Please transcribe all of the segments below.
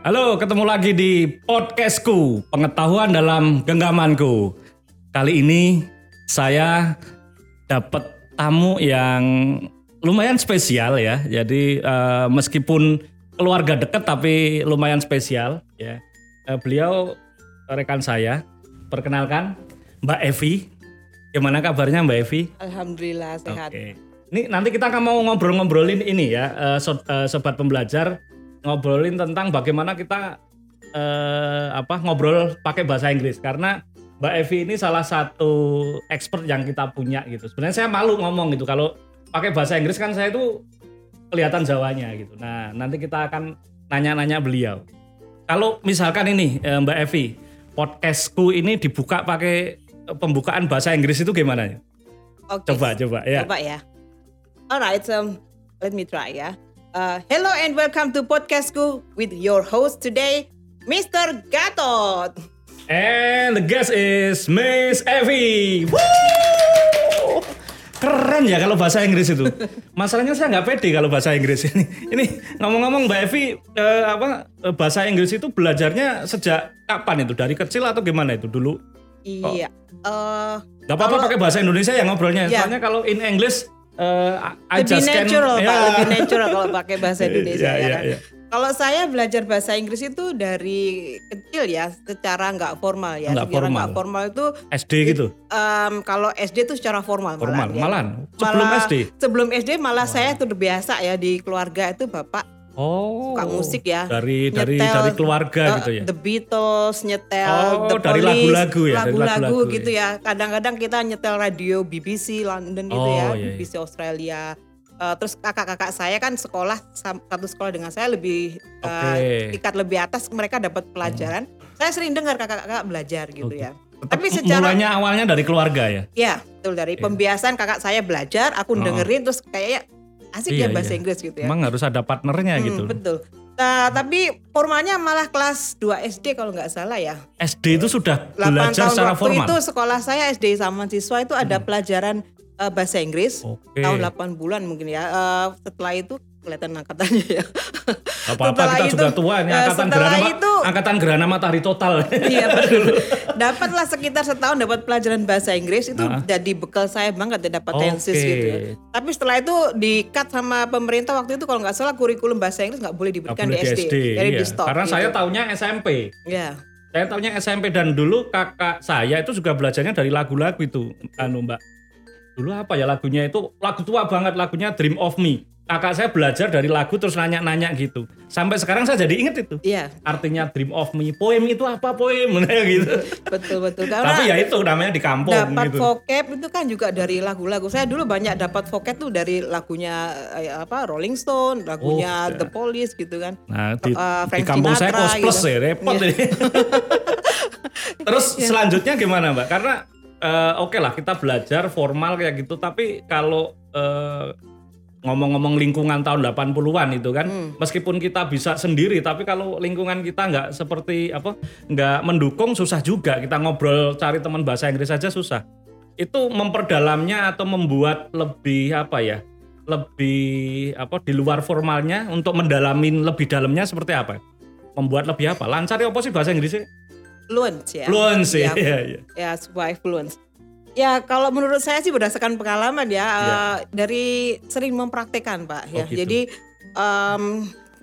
Halo, ketemu lagi di podcastku, pengetahuan dalam genggamanku. Kali ini saya dapat tamu yang lumayan spesial ya. Jadi eh, meskipun keluarga dekat tapi lumayan spesial ya. Eh, beliau rekan saya. Perkenalkan Mbak Evi. Gimana kabarnya Mbak Evi? Alhamdulillah sehat. Oke. Ini nanti kita akan mau ngobrol-ngobrolin ini ya, eh, so- eh, sobat pembelajar, ngobrolin tentang bagaimana kita eh, apa ngobrol pakai bahasa Inggris karena Mbak Evi ini salah satu expert yang kita punya gitu. Sebenarnya saya malu ngomong gitu kalau pakai bahasa Inggris kan saya itu kelihatan Jawanya gitu. Nah nanti kita akan nanya-nanya beliau. Kalau misalkan ini Mbak Evi, podcastku ini dibuka pakai pembukaan bahasa Inggris itu gimana ya? Oke. Coba coba ya. Coba ya. Alright, um, let me try ya. Uh, hello and welcome to podcastku with your host today, Mr. Gatot. And the guest is Miss Evie. Woo! Keren ya kalau bahasa Inggris itu. Masalahnya saya nggak pede kalau bahasa Inggris ini. Ini ngomong-ngomong Mbak Evi, eh, apa eh, bahasa Inggris itu belajarnya sejak kapan itu? Dari kecil atau gimana itu dulu? Iya. Uh, Gak apa-apa pakai bahasa Indonesia ya ngobrolnya. Ya. Soalnya kalau in English, eh, I lebih just can- natural, Pak. Ya. Lebih natural kalau pakai bahasa Indonesia Iya, ya kan. iya. Kalau saya belajar bahasa Inggris itu dari kecil ya, secara nggak formal ya. Nggak formal. nggak formal itu SD gitu. um, kalau SD itu secara formal, Formal, malahan, ya. Sebelum Malah- SD. Sebelum SD malah saya tuh udah biasa ya di keluarga itu bapak Oh. suka musik ya. Dari dari Nyetel, dari keluarga eh, gitu ya. The Beatles nyetel, Oh, The dari lagu-lagu ya, dari lagu-lagu lagu-lagu gitu ya. Kadang-kadang kita nyetel radio BBC London gitu Oh, ya, iya, iya. BBC Australia. Eh, terus kakak-kakak saya kan sekolah satu sekolah dengan saya lebih eh, Oke. tingkat lebih atas mereka dapat pelajaran. Saya sering dengar kakak-kakak belajar gitu Oke. ya. Tetap Tapi secara mulanya awalnya dari keluarga ya. Ya, betul dari Iya. pembiasan kakak saya belajar, aku Oh. dengerin terus kayaknya asik Iya, ya bahasa iya. Inggris gitu ya. Emang harus ada partnernya Hmm, gitu. Betul. Nah, tapi formalnya malah kelas 2 SD kalau nggak salah ya. SD itu sudah 8 belajar tahun secara waktu formal. Hmm. itu sekolah saya SD sama siswa itu ada pelajaran eh, bahasa Inggris. Oke. Tahun 8 bulan mungkin ya. Eh, setelah itu kelihatan angkatannya ya. Apa-apa Setelah kita itu, juga tua nih eh, angkatan gerhana itu- angkatan gerhana matahari total. Iya betul. Dapatlah sekitar setahun dapat pelajaran bahasa Inggris itu Ah. jadi bekal saya banget ya dapat tensis Oke. gitu. ya. Tapi setelah itu di-cut sama pemerintah waktu itu kalau nggak salah kurikulum bahasa Inggris nggak boleh diberikan boleh di SD. Jadi iya. di stop. Karena gitu. saya taunya SMP. Ya. Saya taunya SMP dan dulu kakak saya itu juga belajarnya dari lagu-lagu itu, anu Mbak. Dulu apa ya lagunya itu lagu tua banget lagunya Dream of Me. Kakak saya belajar dari lagu terus nanya-nanya gitu. Sampai sekarang saya jadi inget itu. Iya, Artinya Dream of Me. Poem itu apa poem? gitu. betul betul. Karena Tapi ya itu namanya di kampung dapat gitu. vocab itu kan juga dari lagu-lagu. Saya dulu banyak dapat vocab tuh dari lagunya eh, apa Rolling Stone, lagunya Oh, ya. The Police gitu kan. Nah, di, Eh, di kampung saya Sinatra kos plus gitu. ya, repot Iya. Terus selanjutnya gimana Mbak? Karena eh, oke lah kita belajar formal kayak gitu, tapi kalau eh, ngomong-ngomong lingkungan tahun 80-an itu kan, Hmm. meskipun kita bisa sendiri, tapi kalau lingkungan kita nggak seperti apa, nggak mendukung susah juga. Kita ngobrol cari teman bahasa Inggris saja susah. Itu memperdalamnya atau membuat lebih apa ya? lebih apa di luar formalnya untuk mendalamin lebih dalamnya seperti apa? Membuat lebih apa? Lancar ya apa sih bahasa Inggrisnya? Fluent ya. Fluent sih. Ya, Iya, iya. ya supaya fluent. Ya kalau menurut saya sih berdasarkan pengalaman ya eh, dari sering mempraktekkan pak ya. Oh, gitu. Jadi em,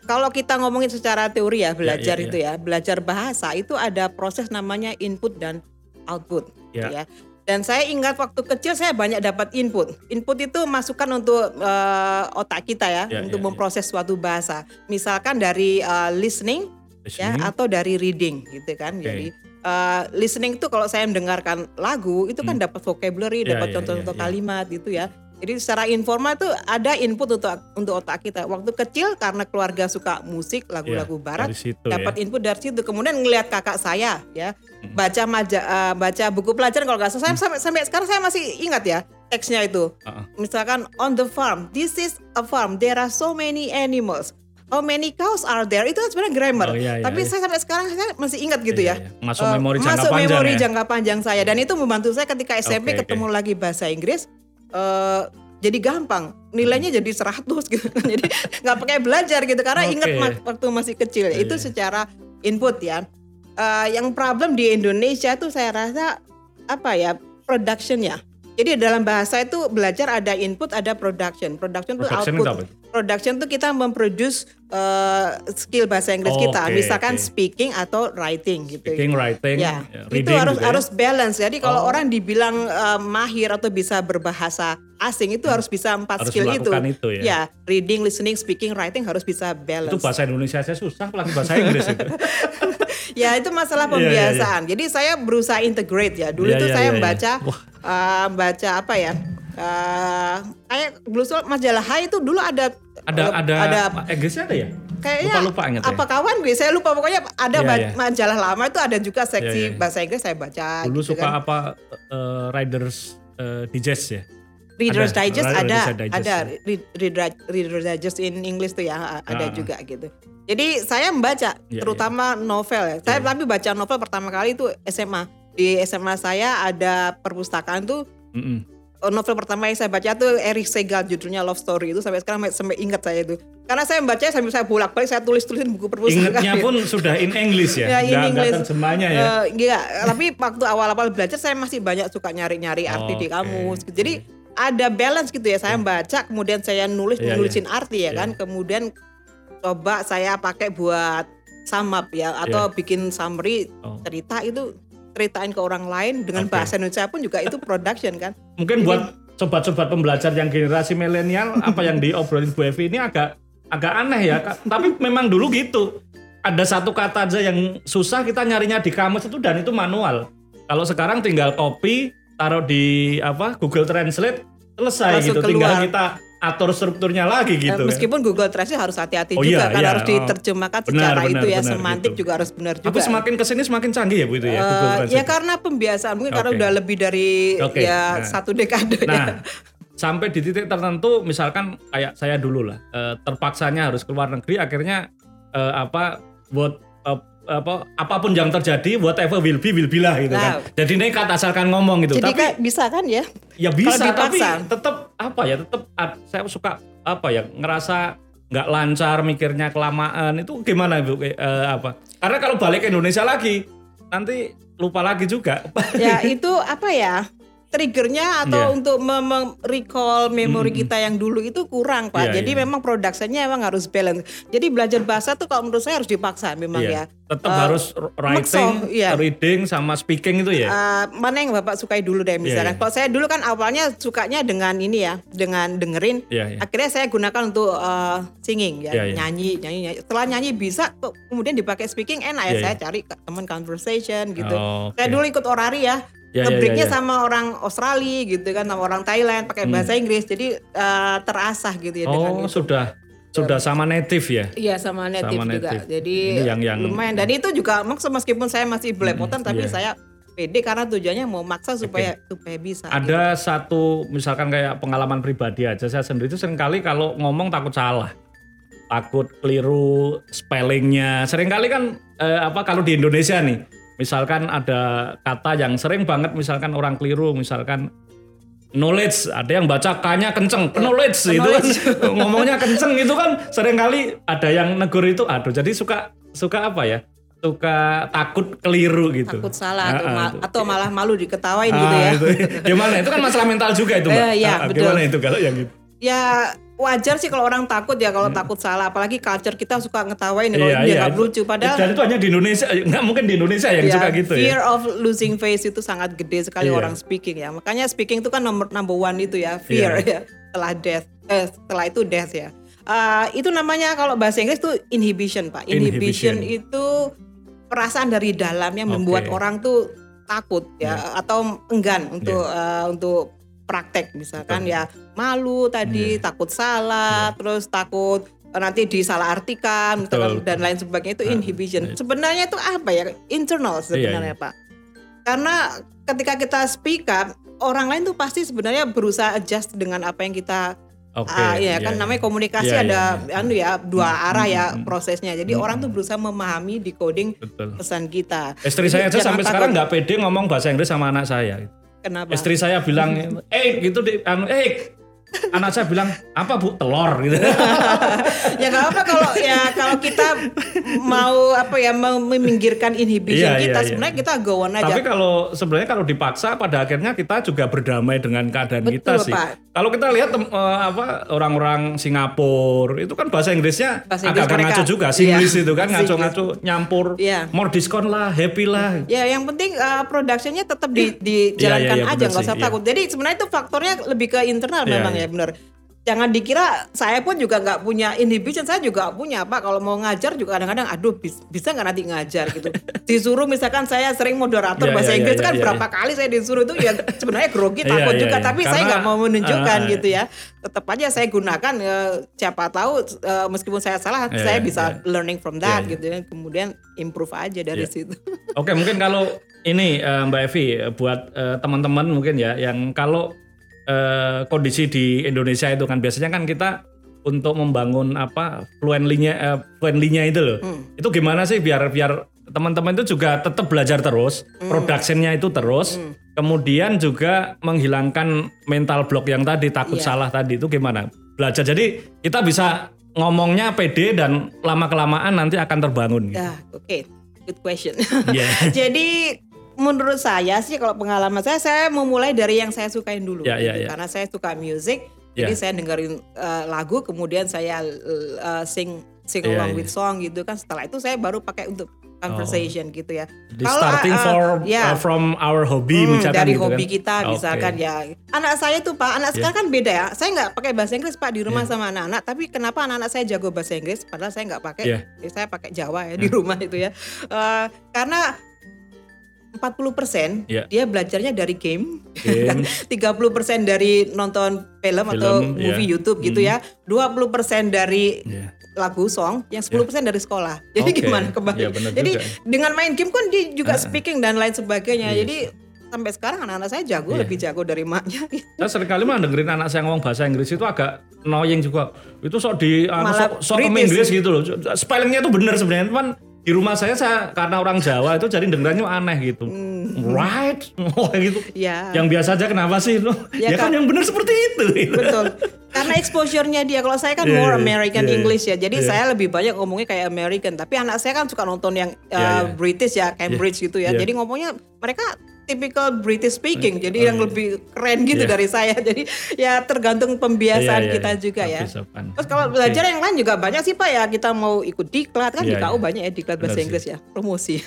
kalau kita ngomongin secara teori ya belajar iya, itu ya belajar bahasa itu ada proses namanya input dan output Ya. ya. Dan saya ingat waktu kecil saya banyak dapat input. Input itu masukan untuk eh, otak kita ya, Ya, untuk ya, ya. memproses suatu bahasa. Misalkan dari eh, listening ya Listening. atau dari reading gitu kan. Oke. Jadi uh, listening itu kalau saya mendengarkan lagu itu kan dapat vocabulary, Ya, dapat ya, contoh-contoh ya, ya. kalimat gitu ya. Jadi secara informal itu ada input untuk untuk otak kita. Waktu kecil karena keluarga suka musik, lagu-lagu Ya, barat, situ dapat ya. input dari situ. Kemudian ngelihat kakak saya ya, Hmm. baca maja, uh, baca buku pelajaran kalau nggak salah. Saya sampai, sampai sekarang saya masih ingat ya teksnya itu. Heeh. Misalkan on the farm, this is a farm, there are so many animals. How many cows are there? Itu kan sebenarnya grammar. Oh, iya, iya, Tapi iya. saya sampai sekarang saya masih ingat gitu Iya, ya. iya. Masuk Eh, memori jangka masuk panjang memori ya? jangka panjang saya dan itu membantu saya ketika SMP Oke, ketemu lagi bahasa Inggris. eh, jadi gampang nilainya jadi 100 gitu jadi nggak pakai belajar gitu karena Oke. ingat waktu masih kecil Iya, itu iya. secara input ya Eh, yang problem di Indonesia tuh saya rasa apa ya productionnya jadi dalam bahasa itu belajar ada input ada production production, Production itu output apa? production tuh kita memproduce eh, skill bahasa Inggris kita Oke, misalkan oke. speaking atau writing gitu Speaking, writing, Ya, ya, itu reading harus juga ya. harus balance. Jadi kalau Oh. orang dibilang eh, mahir atau bisa berbahasa asing itu harus bisa empat Harus skill itu. itu ya. reading, listening, speaking, writing harus bisa balance. Itu bahasa Indonesia saya susah, apalagi bahasa Inggris itu. ya itu masalah Iya, iya, pembiasaan. Jadi saya berusaha integrate ya. Dulu Iya, itu iya, saya iya, iya. membaca Wah. Eh, baca apa ya? eh, kayak dulu majalah Hai itu dulu ada Ada ada, ada Inggrisnya ada ya? kayaknya lupa lupa ingat ya. apa kawan gue saya lupa pokoknya ada Iya, ba- iya. majalah lama itu ada juga seksi Iya, iya, iya. bahasa Inggris saya baca Dulu gitu suka kan. apa eh, Riders eh, Digest ya? Reader's Ada, Digest ada, Digest, ada ya. Read- Reader- Reader's Digest in English tuh ya ada Ah. juga gitu. Jadi saya membaca Iya, terutama novel ya. Saya Iya. tapi baca novel pertama kali itu SMA. Di SMA saya ada perpustakaan tuh Mm-mm. eh, novel pertama yang saya baca tuh Eric Segal judulnya Love Story itu sampai sekarang sampai ingat saya itu. Karena saya membaca sambil saya bolak-balik saya tulis-tulisin buku perpustakaan. Ingatnya pun sudah in English ya, Ya, in nggak, English. terjemahnya ya. Eh, iya, tapi waktu awal-awal belajar saya masih banyak suka nyari-nyari arti di kamus. gitu. Jadi ada balance gitu ya. Saya baca, kemudian saya nulis, Iya, nulisin arti ya Iya. kan. Kemudian coba saya pakai buat sum up ya atau bikin summary. Oh. cerita itu ceritain ke orang lain dengan Oke. bahasa Indonesia pun juga itu production kan. Mungkin buat sobat-sobat pembelajar yang generasi milenial apa yang diobrolin Bu Evi ini agak agak aneh ya, tapi memang dulu gitu. Ada satu kata aja yang susah kita nyarinya di kamus itu dan itu manual. Kalau sekarang tinggal copy, taruh di apa Google Translate, selesai Langsung gitu. Tinggal keluar. kita atur strukturnya lagi Eh, gitu. kan. meskipun Google Translate harus hati-hati Oh juga iya, kan iya. harus Oh. diterjemahkan Benar, secara benar, itu ya benar, semantik gitu. juga harus benar juga. Tapi semakin ke sini semakin canggih ya Bu itu ya Google Translate. ya karena pembiasaan mungkin karena Oke. udah lebih dari Oke, ya nah. satu dekade ya. Nah, sampai di titik tertentu, misalkan kayak saya dulu lah, eh, terpaksanya harus keluar negeri, akhirnya eh, apa, buat eh, apa, apa pun yang terjadi, whatever will be, will be lah gitu Nah. kan. Jadi nekat asalkan ngomong gitu. Jadi Tapi kan bisa kan ya? ya bisa, tapi tetap apa ya, tetap saya suka apa ya, ngerasa nggak lancar mikirnya kelamaan itu gimana bu? Eh, apa? Karena kalau balik ke Indonesia lagi, nanti lupa lagi juga. Ya itu apa ya? Triggernya atau Iya. untuk recall memori kita yang dulu itu kurang pak. Iya, Jadi iya. memang produksinya emang harus balance. Jadi belajar bahasa tuh kalau menurut saya harus dipaksa memang Iya. ya. Tetap Eh, harus writing, makso, iya. reading, sama speaking itu ya. Eh, mana yang bapak sukai dulu deh misalnya. iya. Kalau saya dulu kan awalnya sukanya dengan ini ya, dengan dengerin. Iya, iya. Akhirnya saya gunakan untuk eh, singing ya, Iya, iya. nyanyi, nyanyi, nyanyi. Setelah nyanyi bisa, kemudian dipakai speaking enak ya. Iya, saya iya. cari teman conversation gitu. Oh, Saya oke. dulu ikut orari ya. Iya, iya, Ngebreaknya iya, iya. sama orang Australia gitu kan, sama orang Thailand pakai bahasa Inggris. Jadi eh, terasah gitu ya dengan Hmm. Oh, itu. sudah sudah sama native ya. Iya sama native Sama juga. native. Jadi yang- yang- lumayan. Dan itu juga maksud meskipun saya masih belepotan tapi iya. saya pede karena tujuannya mau maksa supaya supaya bisa. gitu. Ada satu misalkan kayak pengalaman pribadi aja saya sendiri itu sering kali kalau ngomong takut salah. Takut keliru spellingnya. Seringkali kan eh, apa kalau di Indonesia nih, misalkan ada kata yang sering banget misalkan orang keliru, misalkan knowledge, ada yang baca K-nya kenceng, knowledge itu kan ngomongnya kenceng itu kan sering kali ada yang negur itu aduh jadi suka suka apa ya? Suka takut keliru gitu. takut salah atau, Ah, ah, ma- atau malah malu diketawain Ah, gitu ya. itu. Gimana? Itu kan masalah mental juga itu, Mbak. Ah, ah, betul. Gimana itu kalau yang gitu? Ya wajar sih kalau orang takut ya kalau takut salah apalagi culture kita suka ngetawain kalau Hmm. Iya, dianggap itu- lucu padahal Dan itu hanya di Indonesia, nggak mungkin di Indonesia yang ya, suka gitu fear ya. of losing face itu sangat gede sekali Iya. orang speaking ya. Makanya speaking itu kan nomor number one itu ya, fear Iya. ya. Setelah death, eh, setelah itu death ya. Eh, itu namanya kalau bahasa Inggris itu inhibition pak. Inhibition, Inhibition. itu perasaan dari dalam yang membuat. Iya. orang tuh takut ya atau enggan untuk eh, untuk praktek misalkan Betul. ya malu tadi Iya. takut salah terus takut eh, nanti disalah artikan Betul. dan lain sebagainya itu Ah, inhibition iya. sebenarnya itu apa ya internal sebenarnya iya. pak karena ketika kita speak up orang lain tuh pasti sebenarnya berusaha adjust dengan apa yang kita Oke. ah, ya iya, kan iya. namanya komunikasi Iya, ada iya, iya. anu ya dua Hmm, arah hmm, ya hmm, prosesnya jadi Hmm, orang tuh berusaha memahami decoding Betul. pesan kita Istri Jadi saya aja sampai takut. sekarang nggak pede ngomong bahasa Inggris sama anak saya. Kenapa? Istri saya bilang, eh gitu deh, anu, eh anak saya bilang apa bu telur gitu. ya nggak apa kalau ya kalau kita mau apa ya mau meminggirkan inhibition Iya, kita iya, sebenarnya kita go on aja. Tapi kalau sebenarnya kalau dipaksa pada akhirnya kita juga berdamai dengan keadaan Betul, kita sih. Pak. Kalau kita lihat eh, apa orang-orang Singapura itu kan bahasa Inggrisnya Bahasa Inggris agak ngaco juga, Iya. Singlish itu kan ngaco-ngaco nyampur. Iya. More diskon lah, happy lah. Ya, yang penting uh, productionnya tetap di, dijalankan Iya, iya, iya, aja, nggak usah iya. takut. Jadi sebenarnya itu faktornya lebih ke internal Iya, memang iya. Ya benar. Jangan dikira saya pun juga nggak punya inhibition, saya juga punya pak. Kalau mau ngajar juga kadang-kadang, aduh bis- bisa nggak nanti ngajar gitu. Disuruh misalkan saya sering moderator Iya, bahasa iya, Inggris iya, kan iya, berapa kali saya disuruh itu ya sebenarnya grogi Iya, takut iya, juga, iya. tapi saya Karena, nggak mau menunjukkan ah, gitu ya. Tetap aja saya gunakan eh, siapa tahu eh, meskipun saya salah, Iya, saya iya, bisa iya. learning from that Iya, iya. gitu ya. Kemudian improve aja dari Iya. situ. Oke, mungkin kalau ini eh, Mbak Evi buat eh, teman-teman mungkin ya yang kalau eh, kondisi di Indonesia itu kan biasanya kan kita untuk membangun apa fluently-nya eh, fluently-nya itu loh. Hmm. Itu gimana sih biar biar teman-teman itu juga tetap belajar terus, Hmm. production-nya itu terus, kemudian juga menghilangkan mental block yang tadi takut Iya. salah tadi itu gimana? Belajar. Jadi kita bisa ngomongnya pede dan lama kelamaan nanti akan terbangun gitu. Ya, oke, good question. Iya. Jadi menurut saya sih kalau pengalaman saya saya memulai dari yang saya sukain dulu Ya, ya, gitu. ya. karena saya suka music. Ya. Jadi saya dengerin uh, lagu kemudian saya uh, sing sing Ya, along ya. with song gitu kan. Setelah itu saya baru pakai untuk conversation gitu ya. Jadi Kalau, starting uh, uh, for ya. uh, from our hobby Hmm, misalkan dari gitu hobi kan. kita Oke. misalkan ya anak saya tuh pak anak sekarang kan beda ya saya nggak pakai bahasa Inggris pak di rumah Iya. sama anak-anak tapi kenapa anak-anak saya jago bahasa Inggris padahal saya nggak pakai. Ya, saya pakai Jawa ya di rumah itu ya Eh, karena 40% Iya. dia belajarnya dari game, Game. 30% dari nonton film, atau Film, movie iya. YouTube gitu ya, 20% dari Iya. lagu song, yang 10% dari sekolah. Jadi Oke. gimana kembali? Iya, benar Jadi juga. dengan main game kan dia juga Ah. speaking dan lain sebagainya. Iya. Jadi sampai sekarang anak-anak saya jago Iya. lebih jago dari maknya. Saya sering kali mah dengerin anak saya ngomong bahasa Inggris itu agak annoying juga. Itu sok di Malah sok, British. Inggris gitu loh. Spellingnya itu bener sebenarnya, cuman di rumah saya saya karena orang Jawa itu jadi dengerannya aneh gitu. Right? Oh gitu. Ya. Yang biasa aja kenapa sih itu? Ya, Ya, kan Kak. yang bener seperti itu. gitu. Betul. Karena exposure-nya dia. Kalau saya kan Iya, more iya, American iya, iya. English ya. Jadi Iya. saya lebih banyak ngomongnya kayak American. Tapi anak saya kan suka nonton yang uh, Iya, iya. British ya, Cambridge gitu ya. Iya. Jadi ngomongnya mereka typical British speaking. Jadi Oh, yang iya. lebih keren gitu Iya. dari saya. Jadi ya tergantung pembiasaan Iya, iya, kita iya. juga ya. Terus kalau belajar yang lain juga banyak sih Pak ya. Kita mau ikut diklat kan di Iya, KU iya. banyak ya diklat bahasa Benar sih. Inggris ya. Promosi.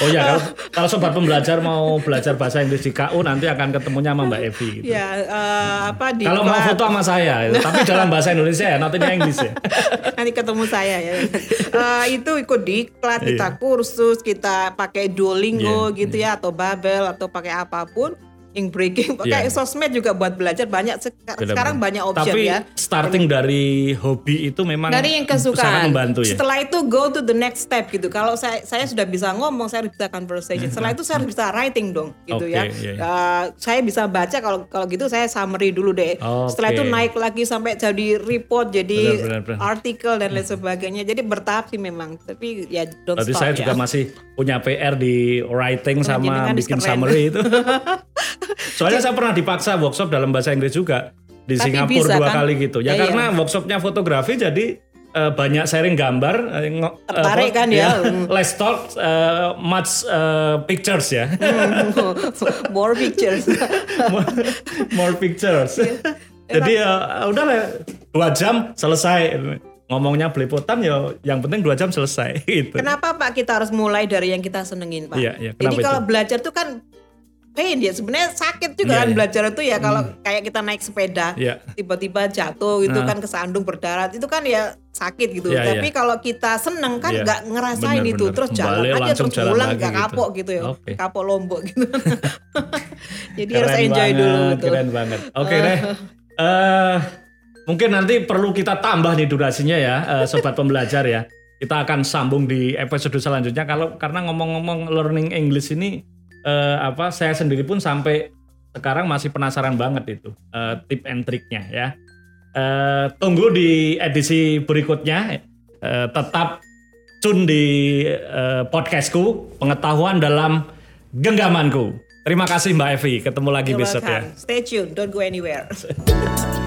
Oh ya, kalau, kalau sobat pembelajar mau belajar bahasa Inggris di KU nanti akan ketemunya sama Mbak Evi gitu. ya eh, apa di Kalau mau foto sama saya, gitu. tapi dalam bahasa Indonesia ya, not in English ya. nanti ketemu saya ya. Eh, itu ikut diklat, kita Iya. kursus, kita pakai Duolingo Iya, gitu ya atau Babel atau pakai apa pun. Ink breaking, pakai Iya. sosmed juga buat belajar banyak seka- sekarang banyak option Tapi ya. starting dari hobi itu memang Dari yang sangat kesukaan. membantu ya. Setelah itu go to the next step gitu. Kalau saya saya sudah bisa ngomong, saya harus bisa conversation. Setelah itu saya harus bisa writing dong gitu Oke, ya. iya, iya. Eh, saya bisa baca kalau kalau gitu saya summary dulu deh. Oke. Setelah itu naik lagi sampai jadi report, jadi Benar, benar, benar. artikel dan lain sebagainya. Jadi bertahap sih memang. Tapi ya don't Berarti stop saya ya. juga masih punya PR di writing Karena sama jenengan bikin keren. summary itu. Soalnya saya pernah dipaksa workshop dalam bahasa Inggris juga di Tapi Singapura bisa, dua kan? kali gitu. Ya, Ya, iya. karena workshopnya fotografi jadi eh, banyak sharing gambar, eh, ngo- Tertarik apa, kan ya? Let's talk eh, much eh, pictures ya. More pictures. more, more pictures. Jadi ya udah lah dua jam selesai ngomongnya belepotan ya yang penting dua jam selesai gitu. Kenapa Pak kita harus mulai dari yang kita senengin Pak? Iya, iya. Jadi kalau itu? belajar tuh kan pain ya sebenarnya sakit juga Iya, kan iya. belajar itu ya kalau kayak kita naik sepeda Iya. tiba-tiba jatuh itu Nah. kan kesandung berdarat itu kan ya sakit gitu. Iya, Tapi iya. kalau kita seneng kan Iya. nggak ngerasain Bener, itu bener. terus jalan Balik aja terus jalan pulang nggak gitu. kapok gitu ya. Oke. Kapok lombok gitu. Jadi harus Keren enjoy banget, dulu betul. Keren banget. Oke deh. Eh mungkin nanti perlu kita tambah nih durasinya ya, eh, sobat pembelajar ya. Kita akan sambung di episode selanjutnya kalau karena ngomong-ngomong learning English ini eh, apa saya sendiri pun sampai sekarang masih penasaran banget itu eh, tip and triknya ya. Eh, tunggu di edisi berikutnya. Eh, tetap tune di eh, podcastku pengetahuan dalam genggamanku. Terima kasih Mbak Evi, ketemu lagi You're besok ya. Stay tuned, don't go anywhere.